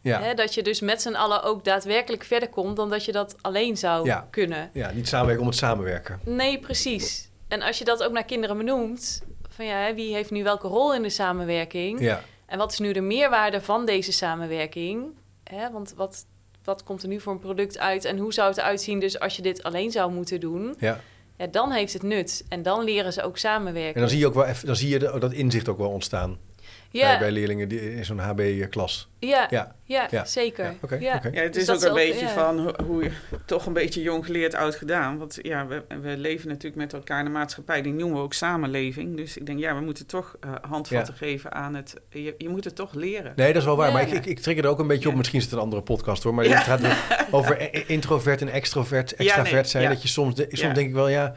Ja, Hè, dat je dus met z'n allen ook daadwerkelijk verder komt dan dat je dat alleen zou Ja. kunnen. ja niet samenwerken om het samenwerken. Nee, precies. En als je dat ook naar kinderen benoemt, van ja, wie heeft nu welke rol in de samenwerking? Ja, En wat is nu de meerwaarde van deze samenwerking? Hè, want wat, wat komt er nu voor een product uit en hoe zou het eruit zien dus als je dit alleen zou moeten doen? ja. Ja, dan heeft het nut. En dan leren ze ook samenwerken. En dan zie je ook wel even, dan zie je dat inzicht ook wel ontstaan ja, bij leerlingen die, in zo'n HB-klas. ja, Ja, ja, ja, zeker. ja, oké, ja. oké. Ja, het Dus is ook een ook, beetje ja. van ho- hoe je toch een beetje jong geleerd, oud gedaan. Want ja, we, we leven natuurlijk met elkaar in de maatschappij. Die noemen we ook samenleving. Dus ik denk, ja, we moeten toch eh, handvatten geven aan het... Je, je moet het toch leren. Nee, dat is wel waar. Ja. Maar ik, ik, ik trigger er ook een beetje op. Misschien is het een andere podcast hoor. Maar Ja. het gaat over introvert en extrovert, extravert nee, zijn. ja. Dat je soms, de- soms Ja. denk ik wel, ja,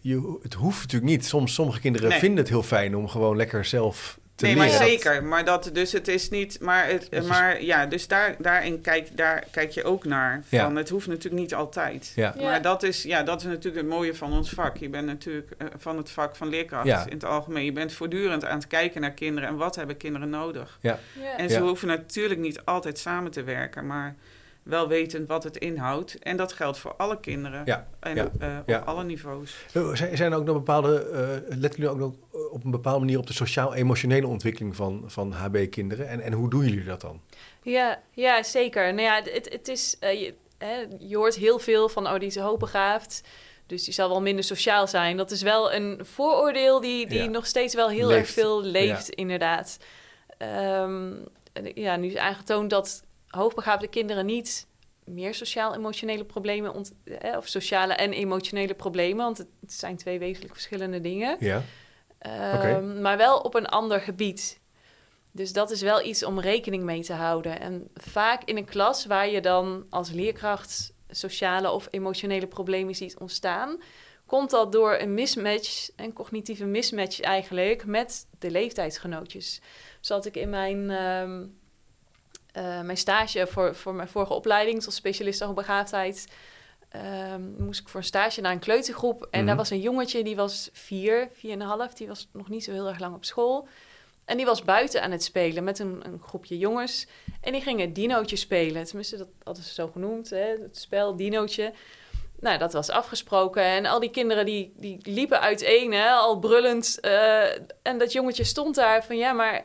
je, het hoeft natuurlijk niet. Soms, sommige kinderen Nee. vinden het heel fijn om gewoon lekker zelf te nee, maar zeker. Maar dat, dus het is niet... Maar, het, maar ja, dus daar, daarin kijk, daar kijk je ook naar. Ja. Van, Het hoeft natuurlijk niet altijd. Ja. Ja. Maar dat is, ja, dat is natuurlijk het mooie van ons vak. Je bent natuurlijk eh, van het vak van leerkracht Ja. in het algemeen. Je bent voortdurend aan het kijken naar kinderen en wat hebben kinderen nodig. Ja. En ze Ja. hoeven natuurlijk niet altijd samen te werken, maar wel wetend wat het inhoudt. En dat geldt voor alle kinderen Ja, en ja, eh, op ja. alle niveaus. Eh, Zijn, zijn er ook nog bepaalde, eh letten jullie ook nog op een bepaalde manier op de sociaal-emotionele ontwikkeling van, van HB-kinderen? En, en hoe doen jullie dat dan? Ja, ja, zeker. Nou ja, het, het is, je, hè, je hoort heel veel van, oh, die is hoogbegaafd. Dus die zal wel minder sociaal zijn. Dat is wel een vooroordeel die, die Ja. nog steeds wel heel Leeft. erg veel leeft, inderdaad. Ehm, ja, nu is aangetoond dat hoogbegaafde kinderen niet meer sociaal-emotionele problemen, ont, eh, of sociale en emotionele problemen, want het, zijn twee wezenlijk verschillende dingen. Ja. Um, Maar wel op een ander gebied. Dus dat is wel iets om rekening mee te houden. En vaak in een klas waar je dan als leerkracht sociale of emotionele problemen ziet ontstaan, komt dat door een mismatch, een cognitieve mismatch eigenlijk, met de leeftijdsgenootjes. Zat ik in mijn, uh, mijn stage voor, voor mijn vorige opleiding tot specialist hoogbegaafdheid. Um, moest ik voor een stage naar een kleutergroep. En daar mhm. was een jongetje, die was vier, vier en een half. Die was nog niet zo heel erg lang op school. En die was buiten aan het spelen met een, een groepje jongens. En die gingen dinootje spelen. Tenminste, dat hadden ze zo genoemd, hè? het spel dinootje. Nou, dat was afgesproken. En al die kinderen die, die liepen uiteen, hè, al brullend. Uh, en dat jongetje stond daar van, ja, maar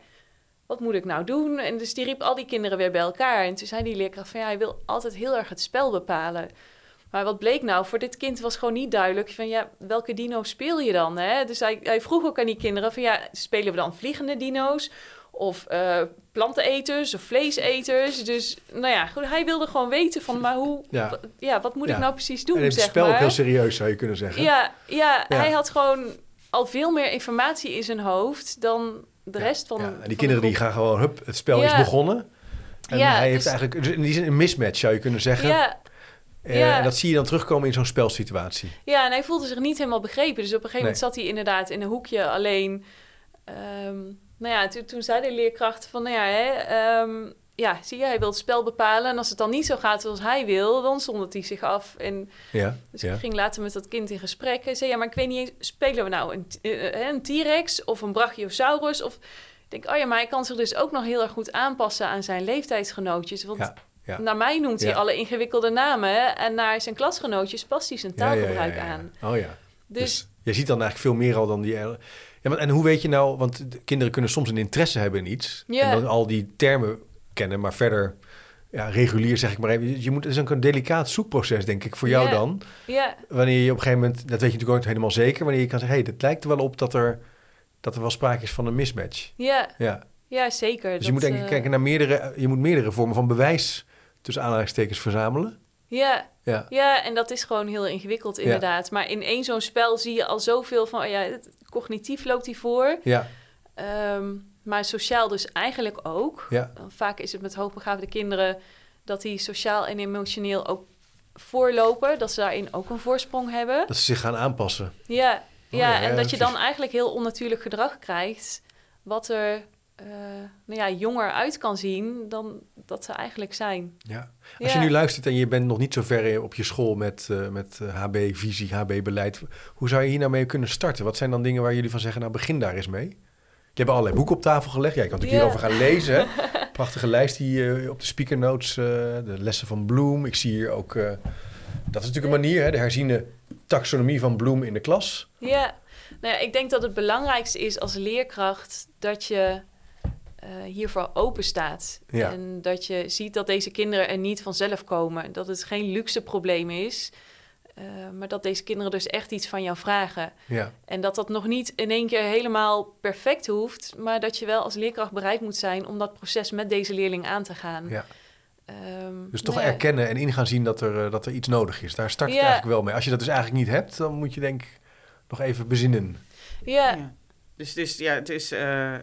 wat moet ik nou doen? En dus die riep al die kinderen weer bij elkaar. En toen zei die leerkracht van, ja, hij wil altijd heel erg het spel bepalen. Maar wat bleek nou? Voor dit kind was gewoon niet duidelijk van ja, welke dino speel je dan? Hè? Dus hij, hij vroeg ook aan die kinderen van ja, spelen we dan vliegende dino's? Of uh, planteneters of vleeseters. Dus nou ja, goed, hij wilde gewoon weten van, maar hoe, ja, ja wat moet ik nou precies doen? En het spel ook heel serieus, zou je kunnen zeggen. Ja, ja, hij had gewoon al veel meer informatie in zijn hoofd dan de rest van. Ja. En die kinderen die gaan gewoon, hup, het spel is begonnen. En hij heeft dus, eigenlijk, dus in die zin een mismatch zou je kunnen zeggen. Ja, uh, ja. En dat zie je dan terugkomen in zo'n spelsituatie. Ja, en hij voelde zich niet helemaal begrepen. Dus op een gegeven moment zat hij inderdaad in een hoekje alleen. Um, nou ja, toen, toen zei de leerkracht van, nou ja, hè, um, ja, zie je, hij wil het spel bepalen. En als het dan niet zo gaat zoals hij wil, dan zondert hij zich af. En ja, dus ik ging later met dat kind in gesprek. En zei, ja, maar ik weet niet, spelen we nou een, uh, een T-Rex of een Brachiosaurus? Of ik denk, oh ja, maar hij kan zich dus ook nog heel erg goed aanpassen aan zijn leeftijdsgenootjes. Want ja. Ja. Naar mij noemt hij alle ingewikkelde namen en naar zijn klasgenootjes past hij zijn taalgebruik aan. Oh ja. Dus, dus je ziet dan eigenlijk veel meer al dan die. Ja, maar, en hoe weet je nou, want kinderen kunnen soms een interesse hebben in iets en dan al die termen kennen, maar verder ja, regulier zeg ik maar even. Je moet, het is ook een delicaat zoekproces, denk ik, voor jou dan. Ja. Wanneer je op een gegeven moment, dat weet je natuurlijk ook helemaal zeker, wanneer je kan zeggen, hé, hey, het lijkt er wel op dat er, dat er wel sprake is van een mismatch. Ja, ja. ja zeker. Dus je moet denk ik uh... kijken naar meerdere, je moet meerdere vormen van bewijs tussen aanhalingstekens verzamelen. Ja, ja. ja, en dat is gewoon heel ingewikkeld inderdaad. Maar in één zo'n spel zie je al zoveel van, oh ja, het, cognitief loopt hij voor. Ja. Ehm, maar sociaal dus eigenlijk ook. Ja. Vaak is het met hoogbegaafde kinderen dat die sociaal en emotioneel ook voorlopen. Dat ze daarin ook een voorsprong hebben. Dat ze zich gaan aanpassen. Ja, oh ja, en dat je dan eigenlijk heel onnatuurlijk gedrag krijgt. Wat er uh, nou ja, jonger uit kan zien dan dat ze eigenlijk zijn. Ja. Als je nu luistert en je bent nog niet zo ver op je school met, uh, met HB-visie, HB-beleid, hoe zou je hier nou mee kunnen starten? Wat zijn dan dingen waar jullie van zeggen, nou begin daar eens mee? Je hebt allerlei boeken op tafel gelegd. Ja, je kan natuurlijk hierover gaan lezen. Prachtige lijst hier op de speaker notes, de lessen van Bloom. Ik zie hier ook, dat is natuurlijk een manier, hè, de herziene taxonomie van Bloom in de klas. Ja, nou ja, ik denk dat het belangrijkste is als leerkracht dat je uh, hiervoor open staat. En dat je ziet dat deze kinderen er niet vanzelf komen. Dat het geen luxe probleem is. Uh, maar dat deze kinderen dus echt iets van jou vragen. Ja. En dat dat nog niet in één keer helemaal perfect hoeft, maar dat je wel als leerkracht bereid moet zijn om dat proces met deze leerling aan te gaan. Ja. Um, dus toch erkennen en in gaan zien dat er, uh, dat er iets nodig is. Daar start het eigenlijk wel mee. Als je dat dus eigenlijk niet hebt, dan moet je denk ik nog even bezinnen. Ja. Dus het is, ja, het is, uh,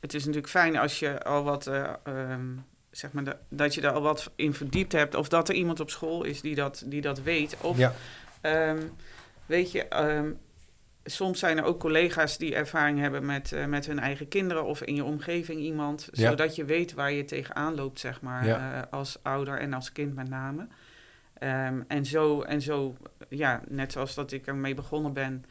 het is natuurlijk fijn als je al wat, uh, um, zeg maar, de, dat je daar al wat in verdiept hebt. Of dat er iemand op school is die dat, die dat weet. Of, ja. um, weet je, um, soms zijn er ook collega's die ervaring hebben met, uh, met hun eigen kinderen. Of in je omgeving iemand. Ja. Zodat je weet waar je tegenaan loopt, zeg maar, ja. uh, als ouder en als kind met name. en zo, en zo, ja, net zoals dat ik ermee begonnen ben...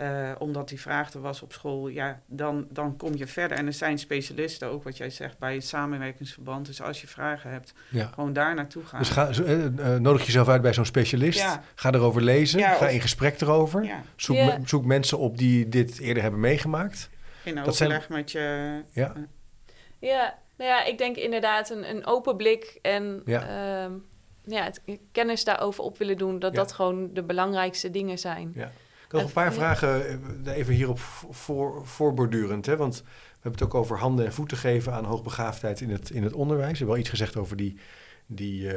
Uh, omdat die vraag er was op school, ja, dan, dan kom je verder. En er zijn specialisten, ook wat jij zegt, bij het samenwerkingsverband. Dus als je vragen hebt, gewoon daar naartoe gaan. Dus ga, uh, nodig jezelf uit bij zo'n specialist. Ga erover lezen, ga in gesprek erover. Zoek, me, zoek, mensen op die dit eerder hebben meegemaakt. In overleg zijn... met je... Ja. ja, nou ja, ik denk inderdaad een, een open blik en... Ja. Uh, ja, het kennis daarover op willen doen, dat dat gewoon de belangrijkste dingen zijn. Ja. Ik nog een paar vragen eh, even hierop voor, voorbordurend. Hè? Want we hebben het ook over handen en voeten geven aan hoogbegaafdheid in het, in het onderwijs. We hebben wel iets gezegd over die, die,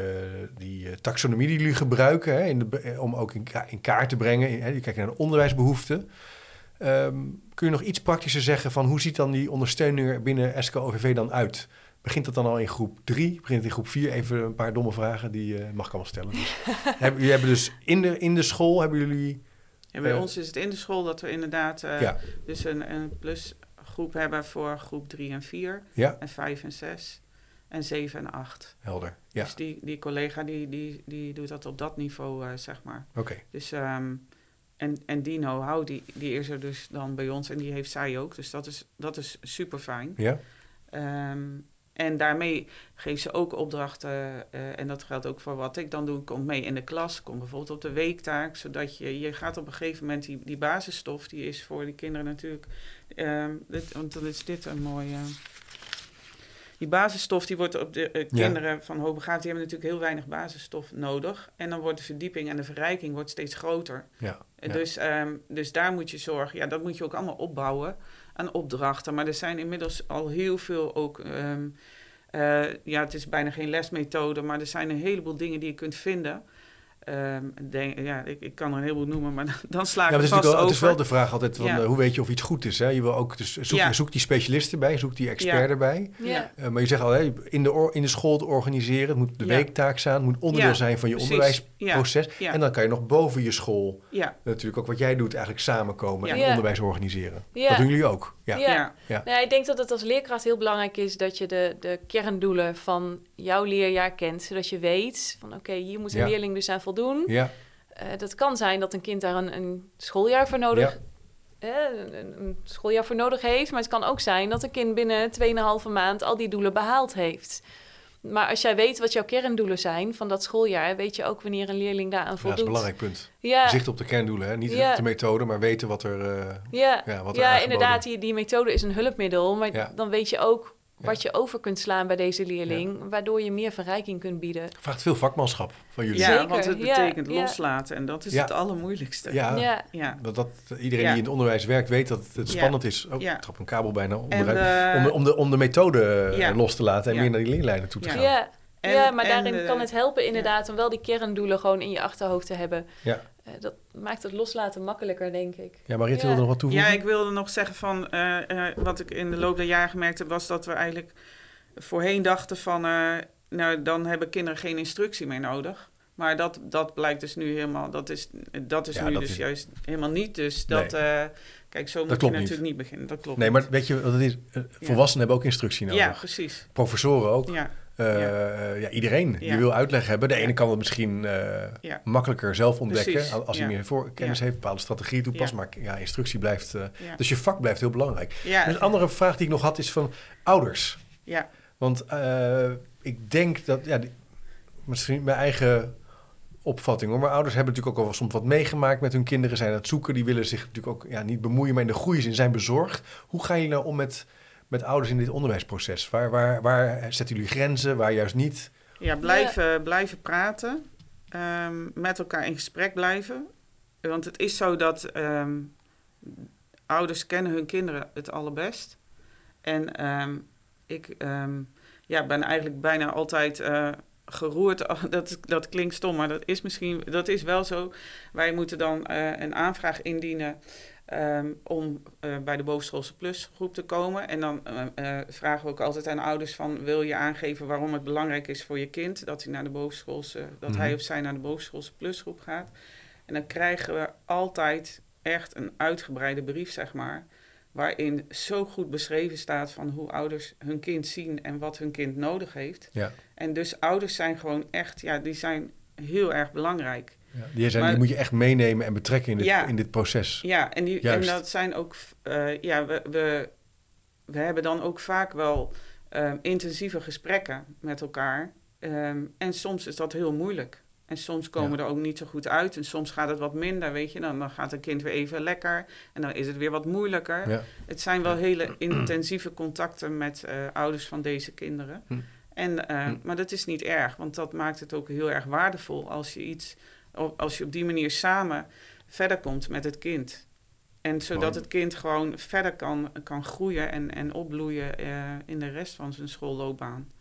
die taxonomie die jullie gebruiken, hè, in de, om ook in, in, kaart te brengen. Hè, je kijkt naar de onderwijsbehoeften. Ehm, kun je nog iets praktischer zeggen van hoe ziet dan die ondersteuning binnen SKOVV dan uit? Begint dat dan al in groep 3? Begint het in groep 4? Even een paar domme vragen, die uh, mag ik allemaal stellen. Dus, hebben, jullie hebben dus in de, in de school, hebben jullie... En bij uh, ons is het in de school dat we inderdaad uh, ja. dus een, een plusgroep hebben voor groep 3 en 4. Ja. En 5 en 6. En 7 en 8. Helder, ja. Dus die, die collega die, die, die doet dat op dat niveau, zeg maar. Oké. Okay. Dus... Um, en, en die know-how, die, die is er dus dan bij ons en die heeft zij ook. Dus dat is, dat is super fijn. Ja. Um, en daarmee geeft ze ook opdrachten. Uh, en dat geldt ook voor wat ik dan doe. Kom mee in de klas, kom bijvoorbeeld op de weektaak. Zodat je, je gaat op een gegeven moment die, die basisstof, die is voor die kinderen natuurlijk. Dit, want dan is dit een mooie. Die basisstof die wordt op de uh, kinderen ja. van hoogbegaafd, die hebben natuurlijk heel weinig basisstof nodig. En dan wordt de verdieping en de verrijking wordt steeds groter. Ja, ja. Dus, um, dus daar moet je zorgen. Ja, dat moet je ook allemaal opbouwen aan opdrachten. Maar er zijn inmiddels al heel veel ook. Um, uh, ja, het is bijna geen lesmethode, maar er zijn een heleboel dingen die je kunt vinden. Um, denk, ja, ik, ik, kan er een heleboel noemen, maar dan sla ik ja, het vast wel, Het is wel de vraag altijd, van, ja. uh, hoe weet je of iets goed is? Hè? Je wil ook, dus zoek, ja. zoek die specialisten bij, zoek die expert erbij. Ja. Uh, maar je zegt al, hè, in, de or, in de school te organiseren, het moet de weektaak zijn, het moet onderdeel zijn van je Precies. onderwijsproces. En dan kan je nog boven je school natuurlijk ook wat jij doet, eigenlijk samenkomen en onderwijs organiseren. Dat doen jullie ook. Ja. Ja. Ja. Nou, ik denk dat het als leerkracht heel belangrijk is dat je de, de kerndoelen van jouw leerjaar kent. Zodat je weet van oké, okay, hier moet een leerling dus aan voldoen. Ja. Uh, dat kan zijn dat een kind daar een, een schooljaar voor nodig uh, een, een, schooljaar voor nodig heeft. Maar het kan ook zijn dat een kind binnen 2,5 maand al die doelen behaald heeft. Maar als jij weet wat jouw kerndoelen zijn van dat schooljaar, weet je ook wanneer een leerling daaraan voldoet. Ja, dat is een belangrijk punt. Ja. Zicht op de kerndoelen, hè? niet ja. de methode, maar weten wat er. Uh, ja, ja, wat er ja inderdaad, die, die methode is een hulpmiddel, maar ja. dan weet je ook wat je over kunt slaan bij deze leerling, waardoor je meer verrijking kunt bieden. Vraagt veel vakmanschap van jullie. Ja, Zeker, want het betekent ja. loslaten en dat is het allermoeilijkste. Ja, Ja. Want dat, iedereen die in het onderwijs werkt weet dat het spannend is. Oh, Ja. ik trap een kabel bijna En onderuit. de- om, de, om, de, om de methode eh, Ja. los te laten en Ja. meer naar die leerlijnen toe te Ja. gaan. Ja, En- ja, maar en, daarin eh, kan het helpen inderdaad om wel die kerndoelen gewoon in je achterhoofd te hebben. Ja. Eh, dat maakt het loslaten makkelijker, denk ik. Ja, Mariette Ja. wilde nog wat toevoegen? Ja, ik wilde nog zeggen van eh, eh, wat ik in de loop der jaren gemerkt heb, was dat we eigenlijk voorheen dachten van, eh, nou dan hebben kinderen geen instructie meer nodig. Maar dat, dat blijkt dus nu helemaal, dat is, dat is Ja, nu dat dus is- juist helemaal niet. Dus dat, eh, kijk, zo moet je niet. natuurlijk niet beginnen. Dat klopt Nee, niet. maar weet je wat het is? Volwassenen hebben ook instructie nodig. Ja, precies. Professoren ook. Ja, Eh, Ja. ja, iedereen die Ja. wil uitleg hebben. De ene kan het misschien eh, makkelijker zelf ontdekken Precies, als hij meer voorkennis heeft, bepaalde strategieën toepast. Maar ja, instructie blijft. eh. Dus je vak blijft heel belangrijk. ja, een andere vraag die ik nog had is van ouders. ja, Want ik denk dat, ja, die- misschien mijn eigen opvatting hoor, maar ouders hebben natuurlijk ook al soms wat meegemaakt met hun kinderen, zijn aan het zoeken, die willen zich natuurlijk ook ja, niet bemoeien, maar in de goede zin zijn bezorgd. Hoe gaan jullie nou om met, met ouders in dit onderwijsproces? Waar, waar, waar zetten jullie grenzen, waar juist niet? ja blijven, blijven praten. ehm, met elkaar in gesprek blijven. Want het is zo dat ehm, ouders kennen hun kinderen het allerbest. En ehm, ik ehm, ja, ben eigenlijk bijna altijd eh, geroerd. Dat, dat klinkt stom, maar dat is misschien dat is wel zo. Wij moeten dan eh, een aanvraag indienen ehm, om eh, bij de bovenschoolse plusgroep te komen. En dan eh, eh, vragen we ook altijd aan ouders van... wil je aangeven waarom het belangrijk is voor je kind... dat hij, naar de bovenschoolse, dat Mhm. hij of zij naar de bovenschoolse plusgroep gaat. En dan krijgen we altijd echt een uitgebreide brief, zeg maar... waarin zo goed beschreven staat van hoe ouders hun kind zien... en wat hun kind nodig heeft. Ja, En dus ouders zijn gewoon echt... ja, die zijn heel erg belangrijk. Ja. Die, zijn, die Maar- moet je echt meenemen en betrekken in dit, Ja. in dit proces. Ja, en, die, en dat zijn ook... eh, ja, we, we, we hebben dan ook vaak wel ehm, intensieve gesprekken met elkaar. Ehm, en soms is dat heel moeilijk. En soms komen we er ook niet zo goed uit. En soms gaat het wat minder, weet je. Dan, dan gaat een kind weer even lekker. En dan is het weer wat moeilijker. Ja. Het zijn wel hele intensieve contacten met eh, ouders van deze kinderen. Hm. En, eh, Hm. Maar dat is niet erg, want dat maakt het ook heel erg waardevol als je iets, als je op die manier samen verder komt met het kind. En zodat Mooi. het kind gewoon verder kan, kan groeien en, en opbloeien eh, in de rest van zijn schoolloopbaan.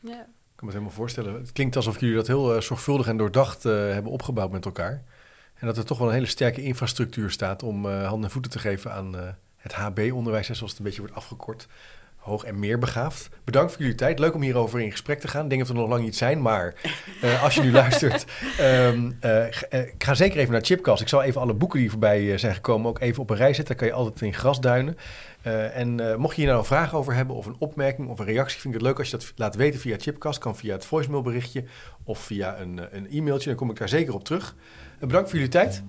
Ja. Ik kan me het helemaal voorstellen. Het klinkt alsof jullie dat heel zorgvuldig en doordacht hebben opgebouwd met elkaar. En dat er toch wel een hele sterke infrastructuur staat om handen en voeten te geven aan het HB-onderwijs, zoals het een beetje wordt afgekort hoog en meer begaafd. Bedankt voor jullie tijd. Leuk om hierover in gesprek te gaan. Ik denk dat we nog lang niet zijn, maar uh, als je nu luistert, um, uh, ga zeker even naar Chipcast. Ik zal even alle boeken die voorbij zijn gekomen ook even op een rij zetten. Daar kan je altijd in grasduinen. Uh, en mocht je hier nou een vraag over hebben of een opmerking of een reactie, vind ik het leuk als je dat laat weten via Chipcast. Kan via het voicemailberichtje of via een, een e-mailtje. Dan kom ik daar zeker op terug. bedankt voor jullie tijd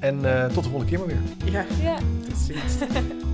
en tot de volgende keer maar weer. Ja, ja. tot ziens.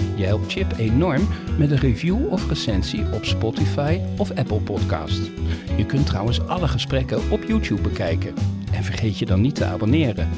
Je helpt Chip enorm met een review of recensie op Spotify of Apple Podcast. Je kunt trouwens alle gesprekken op YouTube bekijken. En vergeet je dan niet te abonneren.